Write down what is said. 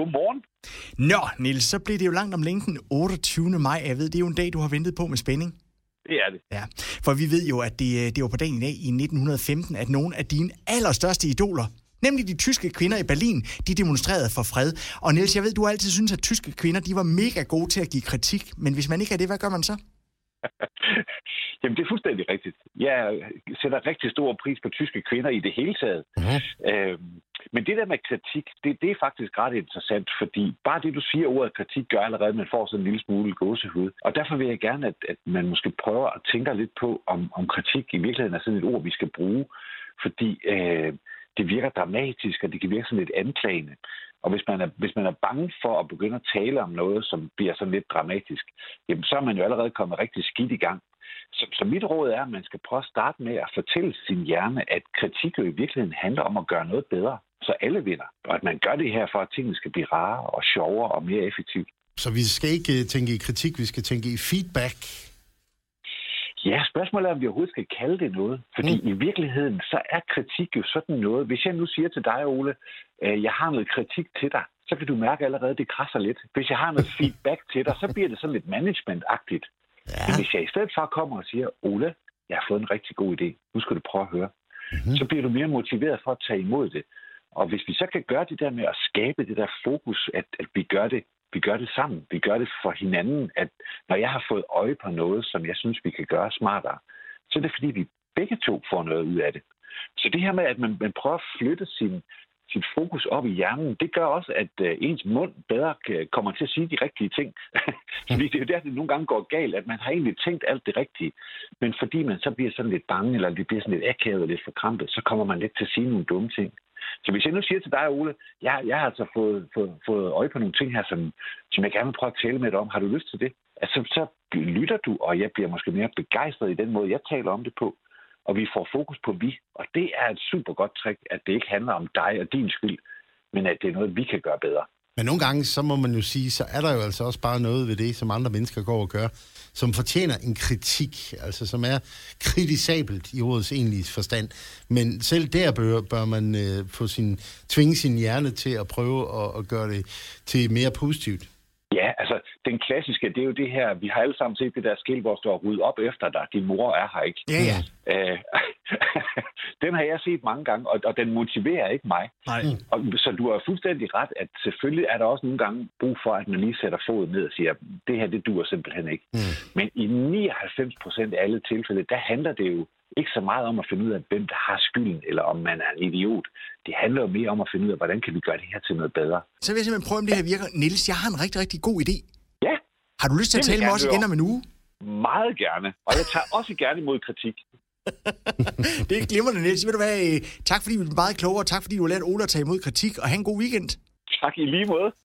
Godmorgen. Nå, Nils, så blev det jo langt om længe den 28. maj. Jeg ved, det er jo en dag, du har ventet på med spænding. Det er det. Ja, for vi ved jo, at det, øh, det var på dagen i dag i 1915, at nogle af dine allerstørste idoler, nemlig de tyske kvinder i Berlin, de demonstrerede for fred. Og Niels, jeg ved, du altid synes, at tyske kvinder, de var mega gode til at give kritik. Men hvis man ikke er det, hvad gør man så? Jamen, det er fuldstændig rigtigt. Jeg sætter rigtig stor pris på tyske kvinder i det hele taget. Mm-hmm. Øhm, men det der med kritik, det, det er faktisk ret interessant, fordi bare det, du siger ordet kritik, gør allerede, at man får sådan en lille smule gåsehud. Og derfor vil jeg gerne, at, at man måske prøver at tænke lidt på, om, om kritik i virkeligheden er sådan et ord, vi skal bruge. Fordi øh, det virker dramatisk, og det kan virke sådan lidt anklagende. Og hvis man, er, hvis man er bange for at begynde at tale om noget, som bliver sådan lidt dramatisk, jamen så er man jo allerede kommet rigtig skidt i gang. Så, så mit råd er, at man skal prøve at starte med at fortælle sin hjerne, at kritik jo i virkeligheden handler om at gøre noget bedre, så alle vinder. Og at man gør det her for, at tingene skal blive rarere og sjovere og mere effektivt. Så vi skal ikke øh, tænke i kritik, vi skal tænke i feedback. Ja, spørgsmålet er, om vi overhovedet skal kalde det noget. Fordi mm. i virkeligheden, så er kritik jo sådan noget. Hvis jeg nu siger til dig, Ole, øh, jeg har noget kritik til dig, så kan du mærke allerede, at det krasser lidt. Hvis jeg har noget feedback til dig, så bliver det sådan lidt management-agtigt. Ja. Men hvis jeg i stedet for kommer og siger, Ole, jeg har fået en rigtig god idé, nu skal du prøve at høre, mm-hmm. så bliver du mere motiveret for at tage imod det. Og hvis vi så kan gøre det der med at skabe det der fokus, at, at vi gør det vi gør det sammen. Vi gør det for hinanden, at når jeg har fået øje på noget, som jeg synes, vi kan gøre smartere, så er det fordi, vi begge to får noget ud af det. Så det her med, at man, man prøver at flytte sin, sit fokus op i hjernen, det gør også, at uh, ens mund bedre kan, kommer til at sige de rigtige ting. fordi det er jo der, det nogle gange går galt, at man har egentlig tænkt alt det rigtige, men fordi man så bliver sådan lidt bange, eller det bliver sådan lidt akavet og lidt forkrampet, så kommer man lidt til at sige nogle dumme ting. Så hvis jeg nu siger til dig, Ole, jeg, jeg har altså fået, fået, fået øje på nogle ting her, som, som jeg gerne vil prøve at tale med dig om. Har du lyst til det? Altså, så lytter du, og jeg bliver måske mere begejstret i den måde, jeg taler om det på. Og vi får fokus på vi. Og det er et super godt trick, at det ikke handler om dig og din skyld, men at det er noget, vi kan gøre bedre. Men nogle gange, så må man jo sige, så er der jo altså også bare noget ved det, som andre mennesker går og gør, som fortjener en kritik, altså som er kritisabelt i ordets egentlige forstand. Men selv der bør, bør man øh, få sin, tvinge sin hjerne til at prøve at, at gøre det til mere positivt. Ja, altså den klassiske, det er jo det her, vi har alle sammen set det der skilt, hvor står ryd op efter dig, din mor er her ikke. Ja, ja. Øh, den har jeg set mange gange, og, og den motiverer ikke mig. Nej. Og, så du har fuldstændig ret, at selvfølgelig er der også nogle gange brug for, at man lige sætter foden ned og siger, det her, det duer simpelthen ikke. Mm. Men i 99 procent af alle tilfælde, der handler det jo ikke så meget om at finde ud af, hvem der har skylden, eller om man er en idiot. Det handler jo mere om at finde ud af, hvordan kan vi gøre det her til noget bedre. Så vil jeg simpelthen prøve, om det her virker. Niels, jeg har en rigtig, rigtig god idé. Ja, Har du lyst til at tale med os igen om en uge? meget gerne. Og jeg tager også gerne imod kritik. Det er glimrende, Niels. Ved du hvad, øh, tak fordi vi blev meget klogere, tak fordi du har lært Ola at tage imod kritik, og have en god weekend. Tak i lige måde.